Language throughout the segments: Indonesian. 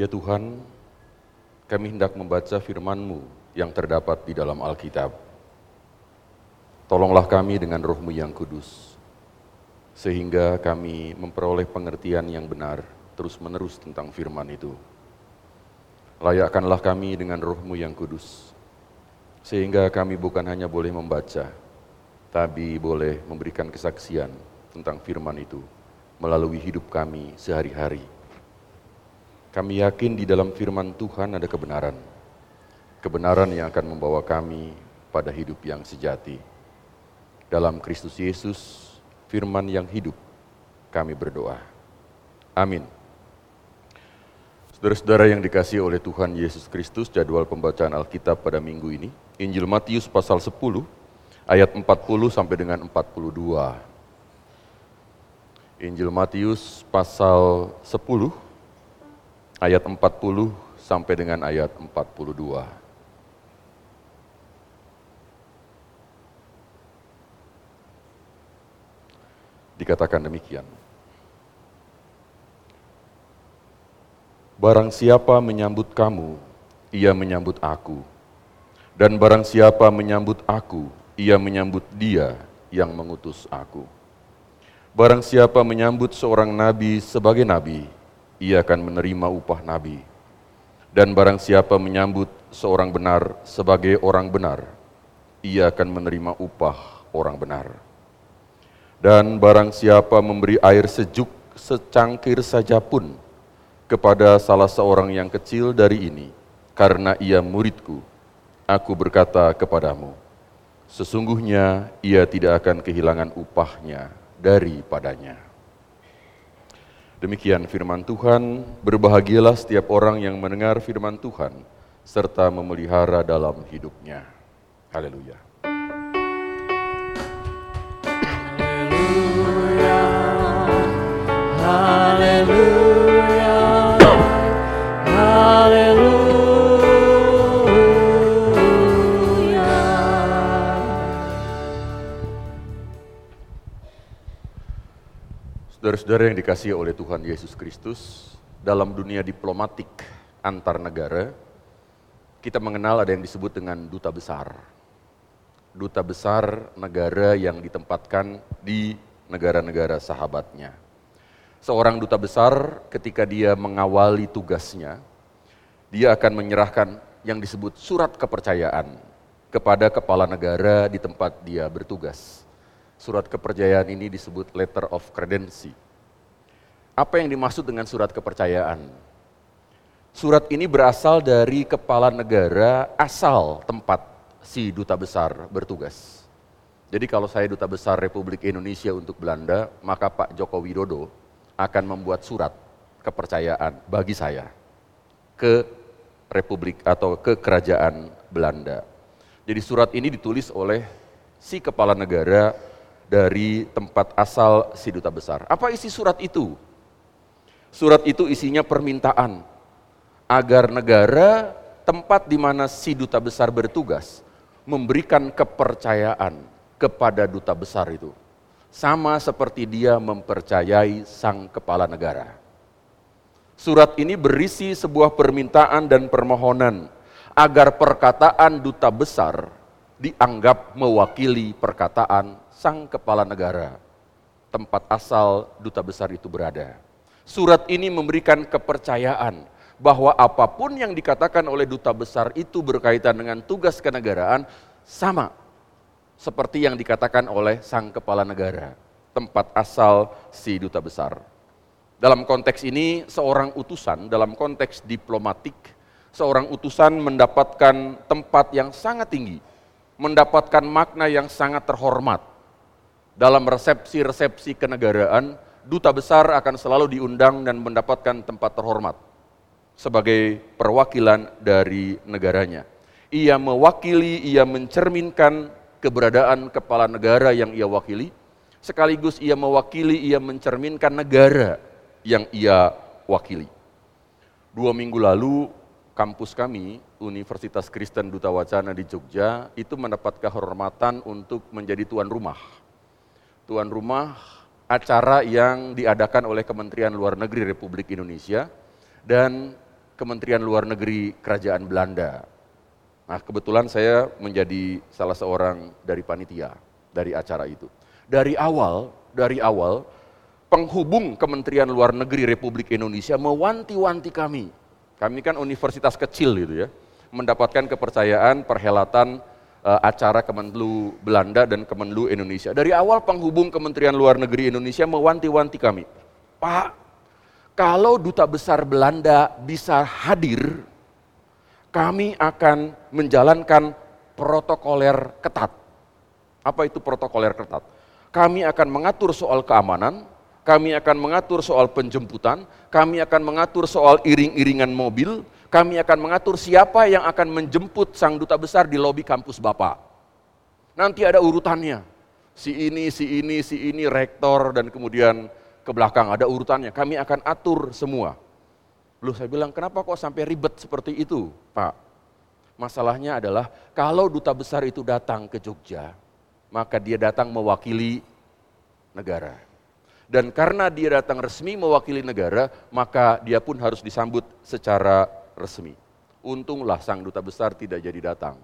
Ya Tuhan, kami hendak membaca firman-Mu yang terdapat di dalam Alkitab. Tolonglah kami dengan rohmu yang kudus, sehingga kami memperoleh pengertian yang benar terus-menerus tentang firman itu. Layakkanlah kami dengan rohmu yang kudus, sehingga kami bukan hanya boleh membaca, tapi boleh memberikan kesaksian tentang firman itu melalui hidup kami sehari-hari. Kami yakin di dalam firman Tuhan ada kebenaran, kebenaran yang akan membawa kami pada hidup yang sejati. Dalam Kristus Yesus, firman yang hidup, kami berdoa. Amin. Saudara-saudara yang dikasih oleh Tuhan Yesus Kristus, jadwal pembacaan Alkitab pada minggu ini, Injil Matius pasal 10, ayat 40 sampai dengan 42. Injil Matius pasal 10, ayat 40 sampai dengan ayat 42. dikatakan demikian. Barang siapa menyambut kamu, ia menyambut aku. Dan barang siapa menyambut aku, ia menyambut dia yang mengutus aku. Barang siapa menyambut seorang nabi sebagai nabi, ia akan menerima upah nabi. Dan barang siapa menyambut seorang benar sebagai orang benar, ia akan menerima upah orang benar. Dan barang siapa memberi air sejuk secangkir saja pun kepada salah seorang yang kecil dari ini, karena ia muridku, aku berkata kepadamu, sesungguhnya ia tidak akan kehilangan upahnya daripadanya. Demikian firman Tuhan, berbahagialah setiap orang yang mendengar firman Tuhan, serta memelihara dalam hidupnya. Haleluya. Haleluya. Saudara-saudara yang dikasihi oleh Tuhan Yesus Kristus, dalam dunia diplomatik antar negara, kita mengenal ada yang disebut dengan duta besar. Duta besar negara yang ditempatkan di negara-negara sahabatnya. Seorang duta besar ketika dia mengawali tugasnya, dia akan menyerahkan yang disebut surat kepercayaan kepada kepala negara di tempat dia bertugas. Surat kepercayaan ini disebut letter of credency. Apa yang dimaksud dengan surat kepercayaan? Surat ini berasal dari kepala negara asal tempat si duta besar bertugas. Jadi kalau saya duta besar Republik Indonesia untuk Belanda, maka Pak Joko Widodo akan membuat surat kepercayaan bagi saya ke Republik atau ke Kerajaan Belanda. Jadi surat ini ditulis oleh si kepala negara dari tempat asal si duta besar. Apa isi surat itu? Surat itu isinya permintaan agar negara tempat di mana si duta besar bertugas memberikan kepercayaan kepada duta besar itu. Sama seperti dia mempercayai sang kepala negara. Surat ini berisi sebuah permintaan dan permohonan agar perkataan duta besar dianggap mewakili perkataan sang kepala negara, tempat asal duta besar itu berada. Surat ini memberikan kepercayaan bahwa apa pun yang dikatakan oleh duta besar itu berkaitan dengan tugas kenegaraan sama seperti yang dikatakan oleh sang kepala negara, tempat asal si duta besar. Dalam konteks ini, seorang utusan dalam konteks diplomatik, seorang utusan mendapatkan tempat yang sangat tinggi, mendapatkan makna yang sangat terhormat. Dalam resepsi-resepsi kenegaraan, duta besar akan selalu diundang dan mendapatkan tempat terhormat sebagai perwakilan dari negaranya. Ia mewakili, ia mencerminkan keberadaan kepala negara yang ia wakili, sekaligus ia mewakili, ia mencerminkan negara yang ia wakili. Dua minggu lalu, kampus kami, Universitas Kristen Duta Wacana di Jogja, itu mendapat kehormatan untuk menjadi tuan rumah. Tuan rumah acara yang diadakan oleh Kementerian Luar Negeri Republik Indonesia, dan Kementerian Luar Negeri Kerajaan Belanda. Nah, kebetulan saya menjadi salah seorang dari panitia dari acara itu. Dari awal, dari awal penghubung Kementerian Luar Negeri Republik Indonesia mewanti-wanti kami. Kami kan universitas kecil gitu ya, mendapatkan kepercayaan perhelatan uh, acara Kemenlu Belanda dan Kemenlu Indonesia. Dari awal penghubung Kementerian Luar Negeri Indonesia mewanti-wanti kami, Pak, kalau duta besar Belanda bisa hadir, kami akan menjalankan protokoler ketat. Apa itu protokoler ketat? Kami akan mengatur soal keamanan, kami akan mengatur soal penjemputan, kami akan mengatur soal iring-iringan mobil, kami akan mengatur siapa yang akan menjemput sang duta besar di lobi kampus Bapak. Nanti ada urutannya. Si ini, si ini, si ini, rektor, dan kemudian ke belakang ada urutannya. Kami akan atur semua. Loh saya bilang, kenapa kok sampai ribet seperti itu, Pak? Masalahnya adalah kalau duta besar itu datang ke Jogja, maka dia datang mewakili negara. Dan karena dia datang resmi mewakili negara, maka dia pun harus disambut secara resmi. Untunglah sang duta besar tidak jadi datang.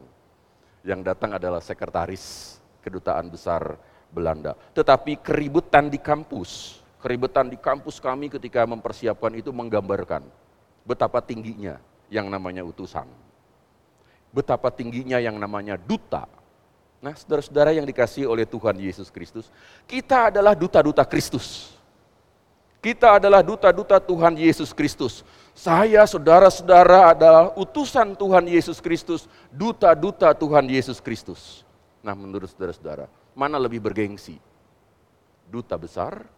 Yang datang adalah sekretaris kedutaan besar Belanda. Tetapi keributan di kampus, keributan di kampus kami ketika mempersiapkan itu menggambarkan betapa tingginya yang namanya utusan. Betapa tingginya yang namanya duta. Nah, saudara-saudara yang dikasih oleh Tuhan Yesus Kristus, kita adalah duta-duta Kristus. Kita adalah duta-duta Tuhan Yesus Kristus. Saya, saudara-saudara, adalah utusan Tuhan Yesus Kristus, duta-duta Tuhan Yesus Kristus. Nah, menurut saudara-saudara, mana lebih bergengsi? Duta besar,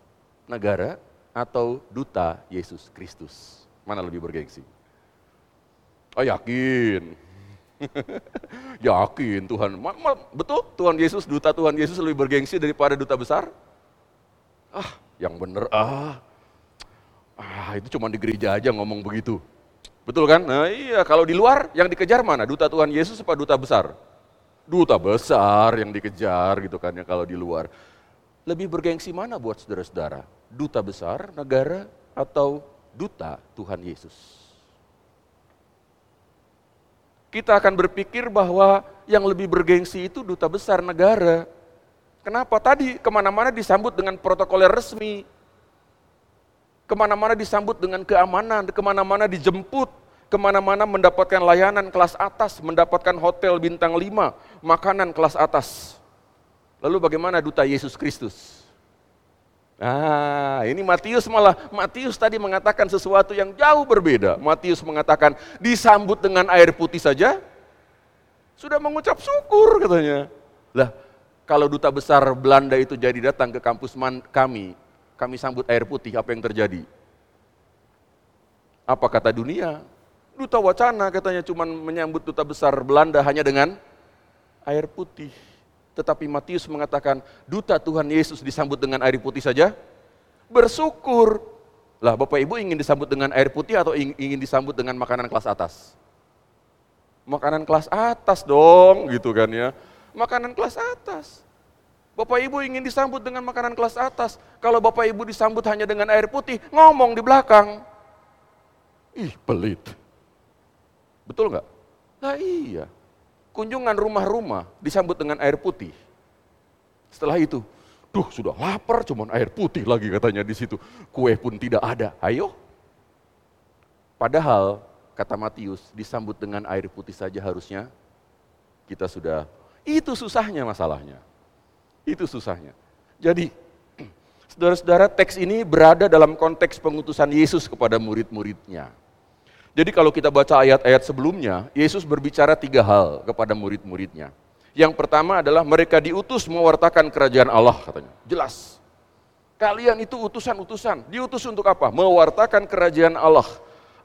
negara, atau duta Yesus Kristus? Mana lebih bergengsi? Oh yakin. yakin Tuhan. Betul Tuhan Yesus, duta Tuhan Yesus lebih bergengsi daripada duta besar? Ah, yang benar ah. Ah, itu cuma di gereja aja ngomong begitu. Betul kan? Nah iya, kalau di luar yang dikejar mana? Duta Tuhan Yesus apa duta besar? Duta besar yang dikejar gitu kan ya kalau di luar. Lebih bergengsi mana buat saudara-saudara? Duta besar, negara, atau duta Tuhan Yesus. Kita akan berpikir bahwa yang lebih bergengsi itu duta besar negara. Kenapa? Tadi ke mana-mana disambut dengan protokoler resmi. Ke mana-mana disambut dengan keamanan, ke mana-mana dijemput, ke mana-mana mendapatkan layanan kelas atas, mendapatkan hotel bintang lima, makanan kelas atas. Lalu bagaimana duta Yesus Kristus? Ah, ini Matius malah Matius tadi mengatakan sesuatu yang jauh berbeda. Matius mengatakan disambut dengan air putih saja sudah mengucap syukur katanya. Lah, kalau duta besar Belanda itu jadi datang ke kampus kami, kami sambut air putih, apa yang terjadi? Apa kata dunia? Duta wacana katanya cuma menyambut duta besar Belanda hanya dengan air putih. Tetapi Matius mengatakan, duta Tuhan Yesus disambut dengan air putih saja, bersyukur. Lah Bapak Ibu ingin disambut dengan air putih atau ingin disambut dengan makanan kelas atas? Makanan kelas atas dong gitu kan ya. Makanan kelas atas. Bapak Ibu ingin disambut dengan makanan kelas atas. Kalau Bapak Ibu disambut hanya dengan air putih, ngomong di belakang. Ih pelit. Betul nggak? Nah iya kunjungan rumah-rumah disambut dengan air putih. Setelah itu, duh sudah lapar cuman air putih lagi katanya di situ. Kue pun tidak ada. Ayo. Padahal kata Matius disambut dengan air putih saja harusnya kita sudah itu susahnya masalahnya. Itu susahnya. Jadi saudara-saudara teks ini berada dalam konteks pengutusan Yesus kepada murid-muridnya. Jadi kalau kita baca ayat-ayat sebelumnya, Yesus berbicara tiga hal kepada murid-muridnya. Yang pertama adalah mereka diutus mewartakan kerajaan Allah katanya. Jelas. Kalian itu utusan-utusan. Diutus untuk apa? Mewartakan kerajaan Allah.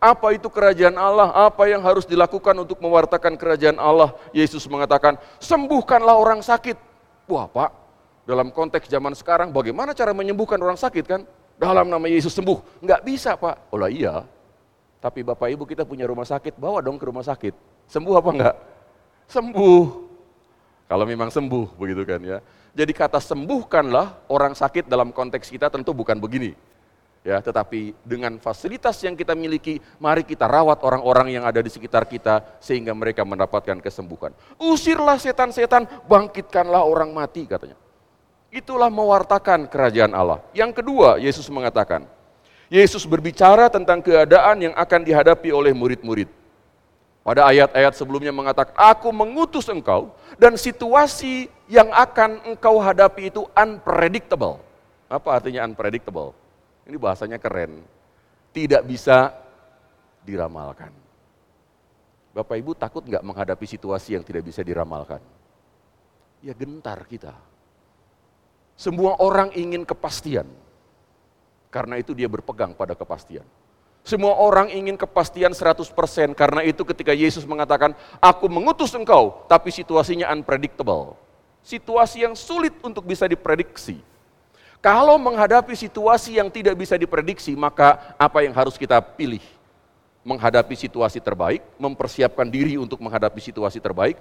Apa itu kerajaan Allah? Apa yang harus dilakukan untuk mewartakan kerajaan Allah? Yesus mengatakan, sembuhkanlah orang sakit. Wah pak, dalam konteks zaman sekarang bagaimana cara menyembuhkan orang sakit kan? Dalam nama Yesus sembuh. Enggak bisa pak. Oh lah iya, tapi Bapak Ibu kita punya rumah sakit, bawa dong ke rumah sakit. Sembuh apa enggak? Sembuh. Kalau memang sembuh begitu kan ya. Jadi kata sembuhkanlah orang sakit dalam konteks kita tentu bukan begini. Ya, tetapi dengan fasilitas yang kita miliki, mari kita rawat orang-orang yang ada di sekitar kita sehingga mereka mendapatkan kesembuhan. Usirlah setan-setan, bangkitkanlah orang mati katanya. Itulah mewartakan kerajaan Allah. Yang kedua, Yesus mengatakan, Yesus berbicara tentang keadaan yang akan dihadapi oleh murid-murid. Pada ayat-ayat sebelumnya mengatakan, aku mengutus engkau dan situasi yang akan engkau hadapi itu unpredictable. Apa artinya unpredictable? Ini bahasanya keren. Tidak bisa diramalkan. Bapak Ibu takut nggak menghadapi situasi yang tidak bisa diramalkan? Ya gentar kita. Semua orang ingin kepastian. Karena itu dia berpegang pada kepastian. Semua orang ingin kepastian 100% karena itu ketika Yesus mengatakan, aku mengutus engkau, tapi situasinya unpredictable. Situasi yang sulit untuk bisa diprediksi. Kalau menghadapi situasi yang tidak bisa diprediksi, maka apa yang harus kita pilih? Menghadapi situasi terbaik, mempersiapkan diri untuk menghadapi situasi terbaik,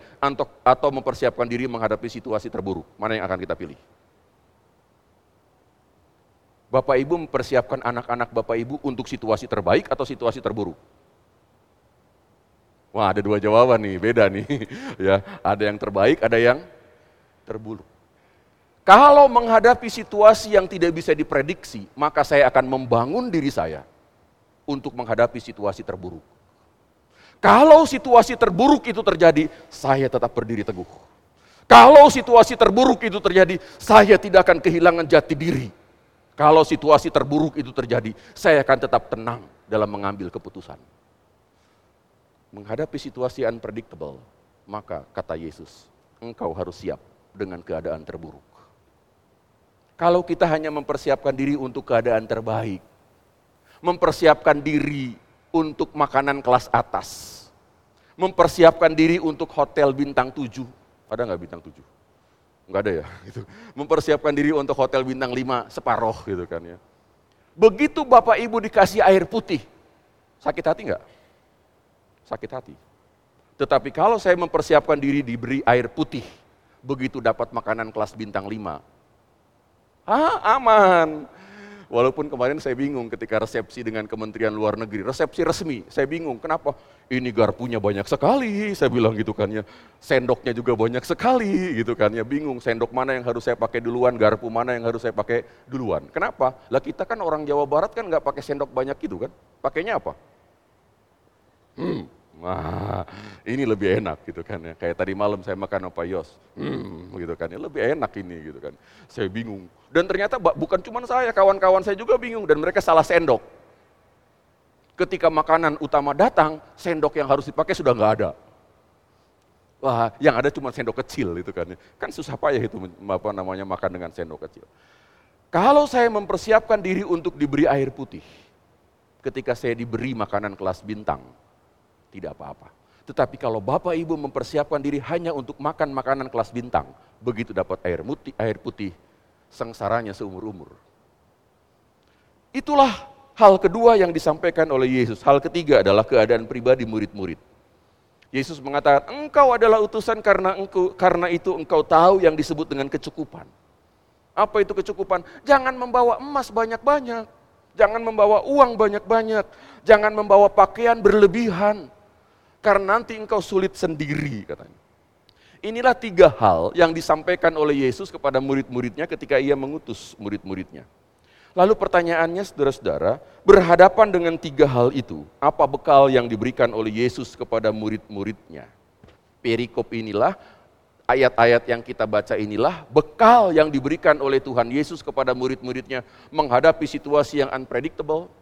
atau mempersiapkan diri menghadapi situasi terburuk. Mana yang akan kita pilih? Bapak Ibu mempersiapkan anak-anak Bapak Ibu untuk situasi terbaik atau situasi terburuk? Wah, ada dua jawaban nih, beda nih. ya, ada yang terbaik, ada yang terburuk. Kalau menghadapi situasi yang tidak bisa diprediksi, maka saya akan membangun diri saya untuk menghadapi situasi terburuk. Kalau situasi terburuk itu terjadi, saya tetap berdiri teguh. Kalau situasi terburuk itu terjadi, saya tidak akan kehilangan jati diri kalau situasi terburuk itu terjadi, saya akan tetap tenang dalam mengambil keputusan. Menghadapi situasi unpredictable, maka kata Yesus, engkau harus siap dengan keadaan terburuk. Kalau kita hanya mempersiapkan diri untuk keadaan terbaik, mempersiapkan diri untuk makanan kelas atas, mempersiapkan diri untuk hotel bintang tujuh, ada nggak bintang tujuh? nggak ada ya gitu. Mempersiapkan diri untuk hotel bintang 5 separoh gitu kan ya. Begitu Bapak Ibu dikasih air putih, sakit hati nggak? Sakit hati. Tetapi kalau saya mempersiapkan diri diberi air putih, begitu dapat makanan kelas bintang 5, ah aman. Walaupun kemarin saya bingung ketika resepsi dengan Kementerian Luar Negeri, resepsi resmi, saya bingung kenapa ini garpunya banyak sekali, saya bilang gitu kan ya. Sendoknya juga banyak sekali gitu kan ya, bingung sendok mana yang harus saya pakai duluan, garpu mana yang harus saya pakai duluan. Kenapa? Lah kita kan orang Jawa Barat kan nggak pakai sendok banyak gitu kan, pakainya apa? Hmm, Wah, ini lebih enak gitu kan ya. Kayak tadi malam saya makan apa yos, hmm, gitu kan ya. Lebih enak ini gitu kan. Saya bingung. Dan ternyata bukan cuma saya, kawan-kawan saya juga bingung dan mereka salah sendok. Ketika makanan utama datang, sendok yang harus dipakai sudah nggak ada. Wah, yang ada cuma sendok kecil itu kan. Ya. Kan susah payah itu apa namanya makan dengan sendok kecil. Kalau saya mempersiapkan diri untuk diberi air putih, ketika saya diberi makanan kelas bintang, tidak apa-apa. Tetapi kalau Bapak Ibu mempersiapkan diri hanya untuk makan makanan kelas bintang, begitu dapat air putih, air putih sengsaranya seumur-umur. Itulah hal kedua yang disampaikan oleh Yesus. Hal ketiga adalah keadaan pribadi murid-murid. Yesus mengatakan, engkau adalah utusan karena engkau, karena itu engkau tahu yang disebut dengan kecukupan. Apa itu kecukupan? Jangan membawa emas banyak-banyak. Jangan membawa uang banyak-banyak. Jangan membawa pakaian berlebihan karena nanti engkau sulit sendiri katanya. Inilah tiga hal yang disampaikan oleh Yesus kepada murid-muridnya ketika ia mengutus murid-muridnya. Lalu pertanyaannya saudara-saudara, berhadapan dengan tiga hal itu, apa bekal yang diberikan oleh Yesus kepada murid-muridnya? Perikop inilah, ayat-ayat yang kita baca inilah, bekal yang diberikan oleh Tuhan Yesus kepada murid-muridnya menghadapi situasi yang unpredictable,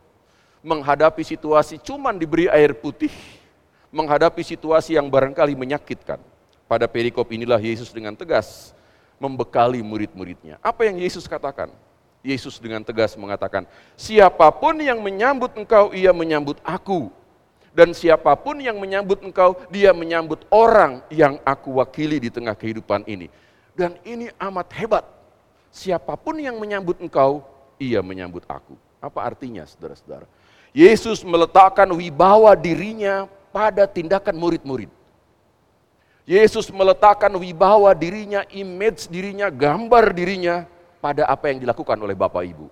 menghadapi situasi cuman diberi air putih, menghadapi situasi yang barangkali menyakitkan. Pada perikop inilah Yesus dengan tegas membekali murid-muridnya. Apa yang Yesus katakan? Yesus dengan tegas mengatakan, siapa pun yang menyambut engkau, ia menyambut aku. Dan siapa pun yang menyambut engkau, dia menyambut orang yang aku wakili di tengah kehidupan ini. Dan ini amat hebat. Siapa pun yang menyambut engkau, ia menyambut aku. Apa artinya saudara-saudara? Yesus meletakkan wibawa dirinya pada tindakan murid-murid. Yesus meletakkan wibawa dirinya, image dirinya, gambar dirinya pada apa yang dilakukan oleh Bapak Ibu.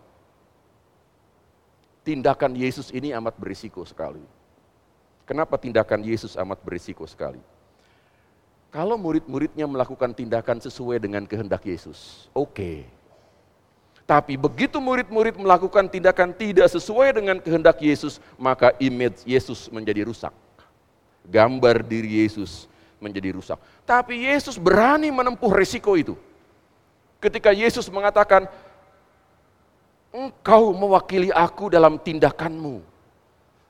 tindakan Yesus ini amat berisiko sekali. Kenapa tindakan Yesus amat berisiko sekali? Kalau murid-muridnya melakukan tindakan sesuai dengan kehendak Yesus, oke. Okay. Tapi begitu murid-murid melakukan tindakan tidak sesuai dengan kehendak Yesus, maka image Yesus menjadi rusak. Gambar diri Yesus menjadi rusak. Tapi Yesus berani menempuh resiko itu. Ketika Yesus mengatakan, engkau mewakili aku dalam tindakanmu.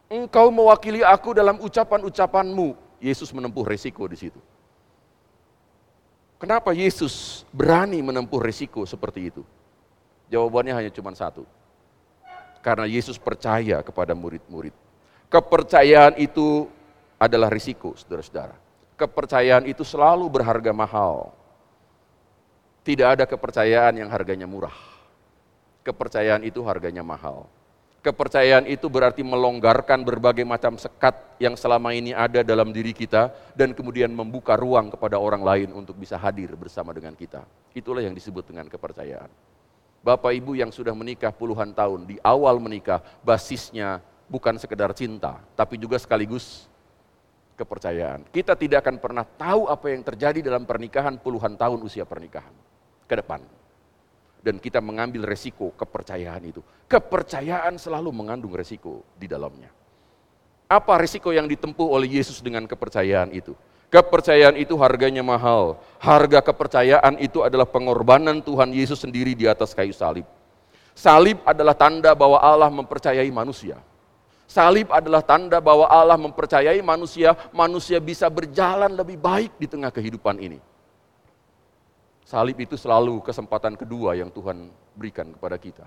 Engkau mewakili aku dalam ucapan-ucapanmu. Yesus menempuh resiko di situ. Kenapa Yesus berani menempuh resiko seperti itu? Jawabannya hanya cuma satu. Karena Yesus percaya kepada murid-murid. Kepercayaan itu adalah risiko, saudara-saudara. Kepercayaan itu selalu berharga mahal. Tidak ada kepercayaan yang harganya murah. Kepercayaan itu harganya mahal. Kepercayaan itu berarti melonggarkan berbagai macam sekat yang selama ini ada dalam diri kita dan kemudian membuka ruang kepada orang lain untuk bisa hadir bersama dengan kita. Itulah yang disebut dengan kepercayaan. Bapak Ibu yang sudah menikah puluhan tahun, di awal menikah basisnya bukan sekedar cinta, tapi juga sekaligus kepercayaan. Kita tidak akan pernah tahu apa yang terjadi dalam pernikahan puluhan tahun usia pernikahan ke depan dan kita mengambil resiko kepercayaan itu. Kepercayaan selalu mengandung resiko di dalamnya. Apa resiko yang ditempuh oleh Yesus dengan kepercayaan itu? Kepercayaan itu harganya mahal. Harga kepercayaan itu adalah pengorbanan Tuhan Yesus sendiri di atas kayu salib. Salib adalah tanda bahwa Allah mempercayai manusia. Salib adalah tanda bahwa Allah mempercayai manusia, manusia bisa berjalan lebih baik di tengah kehidupan ini. Salib itu selalu kesempatan kedua yang Tuhan berikan kepada kita.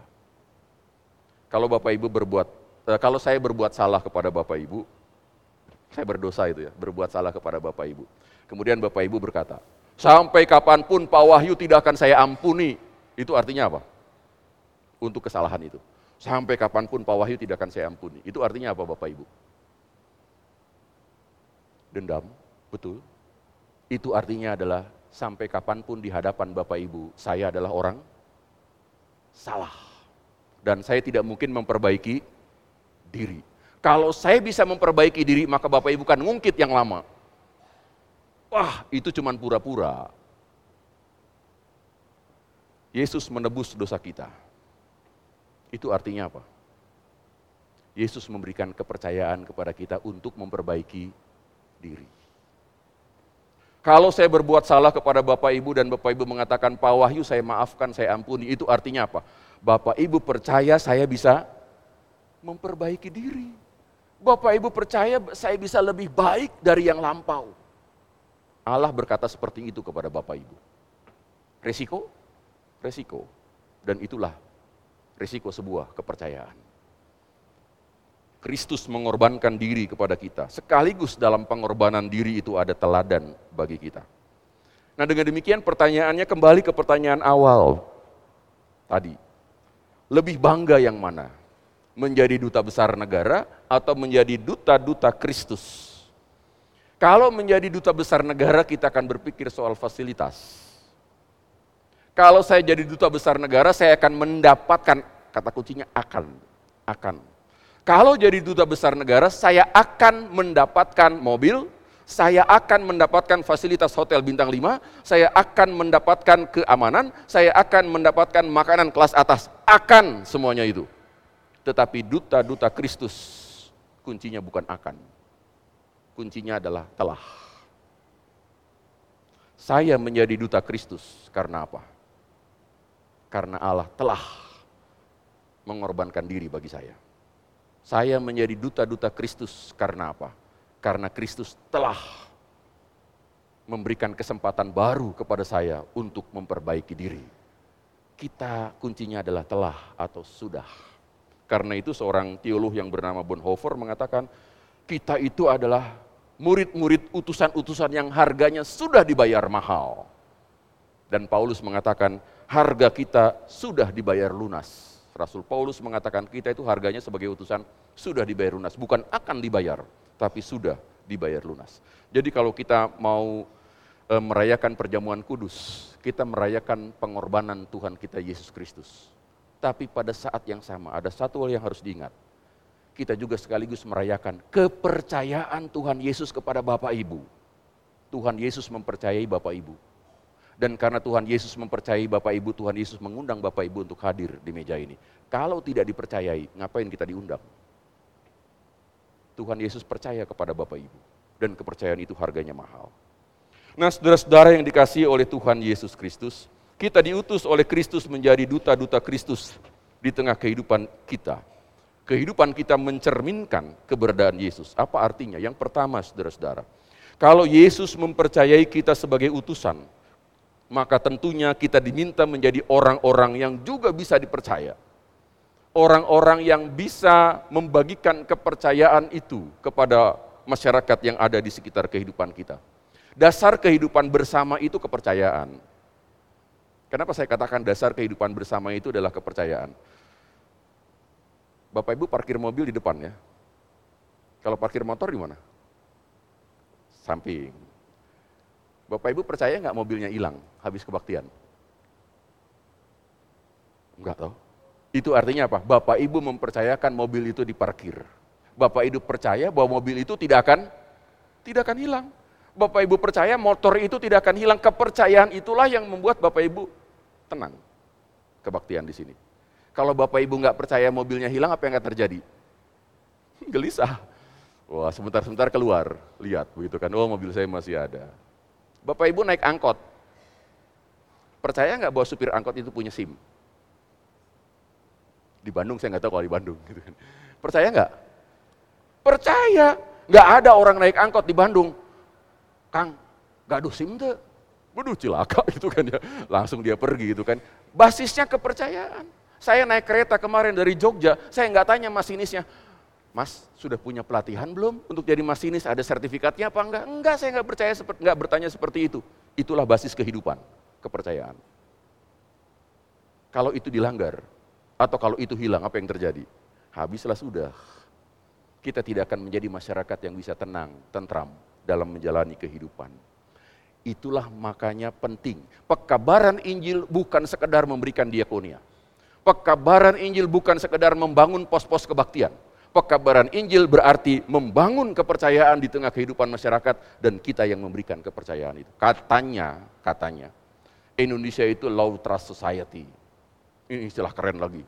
Kalau Bapak Ibu berbuat, eh, kalau saya berbuat salah kepada Bapak Ibu, saya berdosa itu ya, berbuat salah kepada Bapak Ibu. Kemudian Bapak Ibu berkata, sampai kapan pun Pak Wahyu tidak akan saya ampuni. Itu artinya apa? Untuk kesalahan itu. Sampai kapan pun Pak Wahyu tidak akan saya ampuni. Itu artinya apa Bapak Ibu? Dendam, betul. Itu artinya adalah sampai kapan pun di hadapan Bapak Ibu, saya adalah orang salah. Dan saya tidak mungkin memperbaiki diri. Kalau saya bisa memperbaiki diri, maka Bapak Ibu kan ngungkit yang lama. Wah, itu cuma pura-pura. Yesus menebus dosa kita. Itu artinya apa? Yesus memberikan kepercayaan kepada kita untuk memperbaiki diri. Kalau saya berbuat salah kepada Bapak Ibu dan Bapak Ibu mengatakan, Pak Wahyu saya maafkan, saya ampuni, itu artinya apa? Bapak Ibu percaya saya bisa memperbaiki diri. Bapak Ibu percaya saya bisa lebih baik dari yang lampau. Allah berkata seperti itu kepada Bapak Ibu. Resiko? Resiko. Dan itulah resiko sebuah kepercayaan. Kristus mengorbankan diri kepada kita. Sekaligus dalam pengorbanan diri itu ada teladan bagi kita. Nah dengan demikian pertanyaannya kembali ke pertanyaan awal tadi. Lebih bangga yang mana? Menjadi duta besar negara atau menjadi duta-duta Kristus? Kalau menjadi duta besar negara kita akan berpikir soal fasilitas. Kalau saya jadi duta besar negara saya akan mendapatkan, kata kuncinya akan, akan kalau jadi duta besar negara, saya akan mendapatkan mobil, saya akan mendapatkan fasilitas hotel bintang 5, saya akan mendapatkan keamanan, saya akan mendapatkan makanan kelas atas, akan semuanya itu. Tetapi duta-duta Kristus, kuncinya bukan akan. Kuncinya adalah telah. Saya menjadi duta Kristus karena apa? Karena Allah telah mengorbankan diri bagi saya. Saya menjadi duta-duta Kristus karena apa? Karena Kristus telah memberikan kesempatan baru kepada saya untuk memperbaiki diri. Kita kuncinya adalah telah atau sudah. Karena itu seorang teolog yang bernama Bonhoeffer mengatakan, kita itu adalah murid-murid utusan-utusan yang harganya sudah dibayar mahal. Dan Paulus mengatakan, harga kita sudah dibayar lunas Rasul Paulus mengatakan kita itu harganya sebagai utusan sudah dibayar lunas, bukan akan dibayar, tapi sudah dibayar lunas. Jadi kalau kita mau e, merayakan perjamuan kudus, kita merayakan pengorbanan Tuhan kita Yesus Kristus. Tapi pada saat yang sama ada satu hal yang harus diingat. kita juga sekaligus merayakan kepercayaan Tuhan Yesus kepada Bapak Ibu. Tuhan Yesus mempercayai Bapak Ibu. Dan karena Tuhan Yesus mempercayai Bapak Ibu, Tuhan Yesus mengundang Bapak Ibu untuk hadir di meja ini. Kalau tidak dipercayai, ngapain kita diundang? Tuhan Yesus percaya kepada Bapak Ibu. Dan kepercayaan itu harganya mahal. Nah saudara-saudara yang dikasih oleh Tuhan Yesus Kristus, kita diutus oleh Kristus menjadi duta-duta Kristus di tengah kehidupan kita. Kehidupan kita mencerminkan keberadaan Yesus. Apa artinya? Yang pertama saudara-saudara, kalau Yesus mempercayai kita sebagai utusan, maka tentunya kita diminta menjadi orang-orang yang juga bisa dipercaya. Orang-orang yang bisa membagikan kepercayaan itu kepada masyarakat yang ada di sekitar kehidupan kita. Dasar kehidupan bersama itu kepercayaan. Kenapa saya katakan dasar kehidupan bersama itu adalah kepercayaan? Bapak Ibu parkir mobil di depan ya. Kalau parkir motor di mana? Samping. Bapak Ibu percaya nggak mobilnya hilang habis kebaktian? Enggak tahu. Itu artinya apa? Bapak Ibu mempercayakan mobil itu diparkir. Bapak Ibu percaya bahwa mobil itu tidak akan tidak akan hilang. Bapak Ibu percaya motor itu tidak akan hilang. Kepercayaan itulah yang membuat Bapak Ibu tenang. Kebaktian di sini. Kalau Bapak Ibu nggak percaya mobilnya hilang, apa yang akan terjadi? Gelisah. Wah, sebentar-sebentar keluar, lihat begitu kan, oh mobil saya masih ada. Bapak Ibu naik angkot, percaya nggak bahwa supir angkot itu punya SIM? Di Bandung saya nggak tahu kalau di Bandung. Gitu kan. Percaya nggak? Percaya. Nggak ada orang naik angkot di Bandung. Kang, ada SIM tuh. Waduh cilaka gitu kan ya. Langsung dia pergi gitu kan. Basisnya kepercayaan. Saya naik kereta kemarin dari Jogja, saya nggak tanya masinisnya, Mas sudah punya pelatihan belum untuk jadi masinis? Ada sertifikatnya apa enggak? Enggak, saya nggak percaya nggak bertanya seperti itu. Itulah basis kehidupan, kepercayaan. Kalau itu dilanggar atau kalau itu hilang, apa yang terjadi? Habislah sudah. Kita tidak akan menjadi masyarakat yang bisa tenang, tentram dalam menjalani kehidupan. Itulah makanya penting. Pekabaran Injil bukan sekedar memberikan diakonia Pekabaran Injil bukan sekedar membangun pos-pos kebaktian. Pekabaran Injil berarti membangun kepercayaan di tengah kehidupan masyarakat dan kita yang memberikan kepercayaan itu. Katanya, katanya, Indonesia itu low trust society. Ini istilah keren lagi.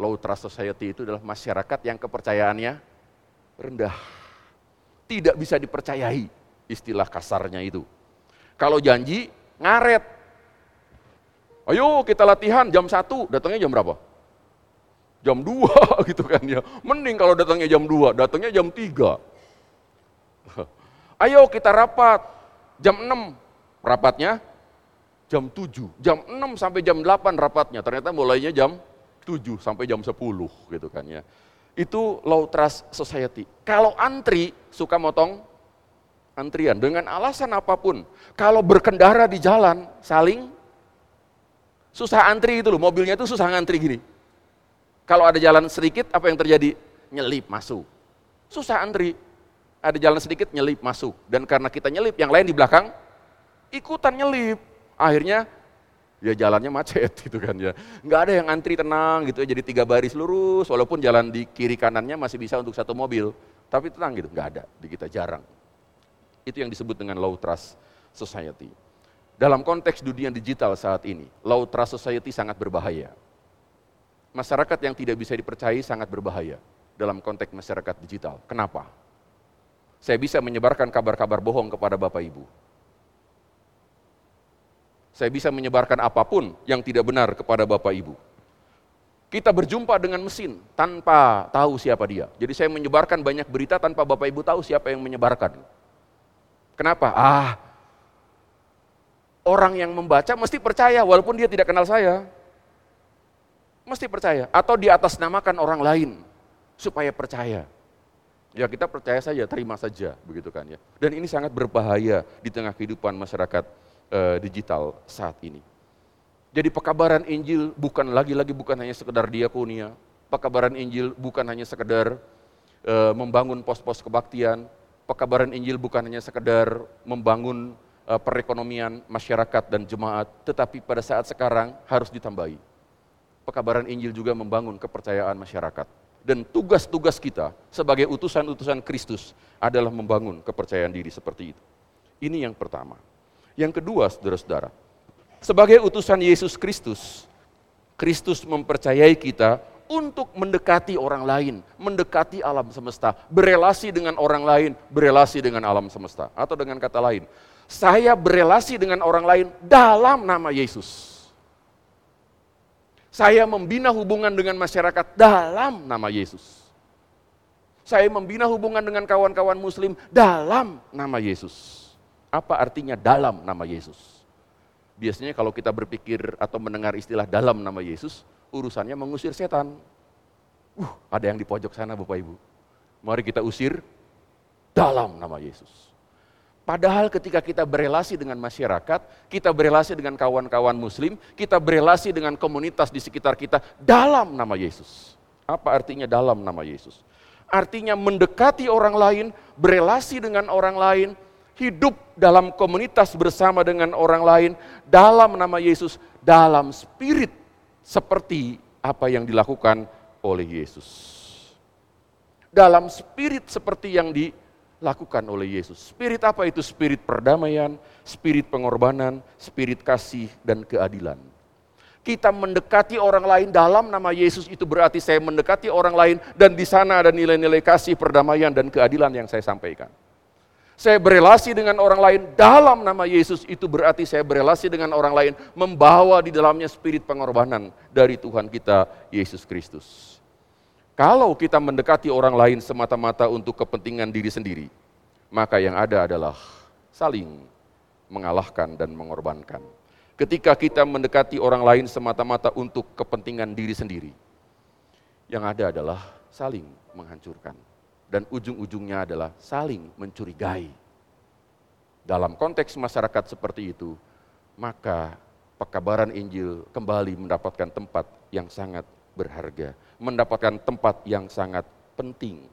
Low trust society itu adalah masyarakat yang kepercayaannya rendah. Tidak bisa dipercayai, istilah kasarnya itu. Kalau janji, ngaret, Ayo kita latihan jam 1, datangnya jam berapa? Jam 2 gitu kan ya. Mending kalau datangnya jam 2, datangnya jam 3. Ayo kita rapat, jam 6 rapatnya, jam 7. Jam 6 sampai jam 8 rapatnya, ternyata mulainya jam 7 sampai jam 10 gitu kan ya. Itu low trust society. Kalau antri, suka motong antrian dengan alasan apa pun. Kalau berkendara di jalan, saling Susah antri itu loh, mobilnya itu susah ngantri gini. Kalau ada jalan sedikit, apa yang terjadi? Nyelip masuk. Susah antri. Ada jalan sedikit, nyelip masuk. Dan karena kita nyelip, yang lain di belakang ikutan nyelip. Akhirnya ya jalannya macet gitu kan ya. Nggak ada yang antri tenang gitu ya, jadi tiga baris lurus, walaupun jalan di kiri kanannya masih bisa untuk satu mobil. Tapi tenang gitu, nggak ada, di kita jarang. Itu yang disebut dengan low trust society. Dalam konteks dunia digital saat ini, low trust society sangat berbahaya. Masyarakat yang tidak bisa dipercayai sangat berbahaya dalam konteks masyarakat digital. Kenapa? Saya bisa menyebarkan kabar-kabar bohong kepada Bapak Ibu. Saya bisa menyebarkan apa pun yang tidak benar kepada Bapak Ibu. Kita berjumpa dengan mesin tanpa tahu siapa dia. Jadi saya menyebarkan banyak berita tanpa Bapak Ibu tahu siapa yang menyebarkan. Kenapa? Ah, orang yang membaca mesti percaya walaupun dia tidak kenal saya. Mesti percaya atau di atas namakan orang lain supaya percaya. Ya kita percaya saja, terima saja begitu kan ya. Dan ini sangat berbahaya di tengah kehidupan masyarakat uh, digital saat ini. Jadi pekabaran Injil bukan lagi-lagi bukan hanya sekedar diakonia, pekabaran Injil bukan hanya sekedar uh, membangun pos-pos kebaktian, pekabaran Injil bukan hanya sekedar membangun Eh, perekonomian masyarakat dan jemaat, tetapi pada saat sekarang harus ditambahi. Pekabaran Injil juga membangun kepercayaan masyarakat. dan tugas-tugas kita sebagai utusan-utusan Kristus adalah membangun kepercayaan diri seperti itu. Ini yang pertama. Yang kedua, saudara-saudara, sebagai utusan Yesus Kristus, Kristus mempercayai kita untuk mendekati orang lain, mendekati alam semesta, berelasi dengan orang lain, berelasi dengan alam semesta. Atau dengan kata lain, saya berelasi dengan orang lain dalam nama Yesus. Saya membina hubungan dengan masyarakat dalam nama Yesus. Saya membina hubungan dengan kawan-kawan muslim dalam nama Yesus. Apa artinya dalam nama Yesus? Biasanya kalau kita berpikir atau mendengar istilah dalam nama Yesus, urusannya mengusir setan. Uh, ada yang di pojok sana Bapak Ibu. Mari kita usir dalam nama Yesus. Padahal ketika kita berelasi dengan masyarakat, kita berelasi dengan kawan-kawan muslim, kita berelasi dengan komunitas di sekitar kita dalam nama Yesus. Apa artinya dalam nama Yesus? Artinya mendekati orang lain, berelasi dengan orang lain, hidup dalam komunitas bersama dengan orang lain dalam nama Yesus, dalam spirit seperti apa yang dilakukan oleh Yesus. Dalam spirit seperti yang di lakukan oleh Yesus. Spirit apa itu? Spirit perdamaian, spirit pengorbanan, spirit kasih dan keadilan. Kita mendekati orang lain dalam nama Yesus itu berarti saya mendekati orang lain dan di sana ada nilai-nilai kasih, perdamaian dan keadilan yang saya sampaikan. Saya berelasi dengan orang lain dalam nama Yesus itu berarti saya berelasi dengan orang lain membawa di dalamnya spirit pengorbanan dari Tuhan kita Yesus Kristus. Kalau kita mendekati orang lain semata-mata untuk kepentingan diri sendiri, maka yang ada adalah saling mengalahkan dan mengorbankan. Ketika kita mendekati orang lain semata-mata untuk kepentingan diri sendiri, yang ada adalah saling menghancurkan. Dan ujung-ujungnya adalah saling mencurigai. Dalam konteks masyarakat seperti itu, maka pekabaran Injil kembali mendapatkan tempat yang sangat berharga, mendapatkan tempat yang sangat penting.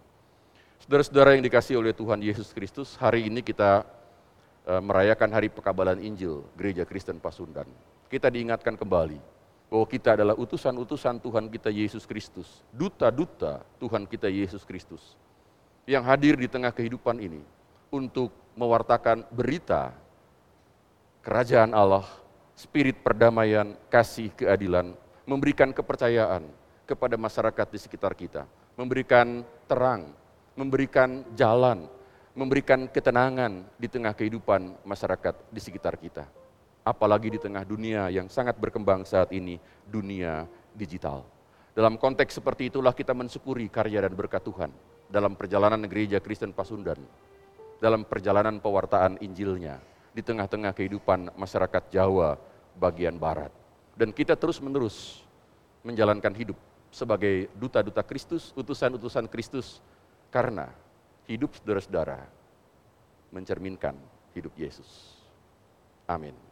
Saudara-saudara yang dikasih oleh Tuhan Yesus Kristus, hari ini kita e, merayakan Hari Pekabalan Injil Gereja Kristen Pasundan. Kita diingatkan kembali bahwa kita adalah utusan-utusan Tuhan kita Yesus Kristus, duta-duta Tuhan kita Yesus Kristus yang hadir di tengah kehidupan ini untuk mewartakan berita kerajaan Allah, spirit perdamaian, kasih, keadilan memberikan kepercayaan kepada masyarakat di sekitar kita, memberikan terang, memberikan jalan, memberikan ketenangan di tengah kehidupan masyarakat di sekitar kita. Apalagi di tengah dunia yang sangat berkembang saat ini, dunia digital. Dalam konteks seperti itulah kita mensyukuri karya dan berkat Tuhan dalam perjalanan gereja Kristen Pasundan, dalam perjalanan pewartaan Injilnya di tengah-tengah kehidupan masyarakat Jawa bagian Barat. Dan kita terus-menerus menjalankan hidup sebagai duta-duta Kristus, utusan-utusan Kristus, karena hidup saudara-saudara mencerminkan hidup Yesus. Amin.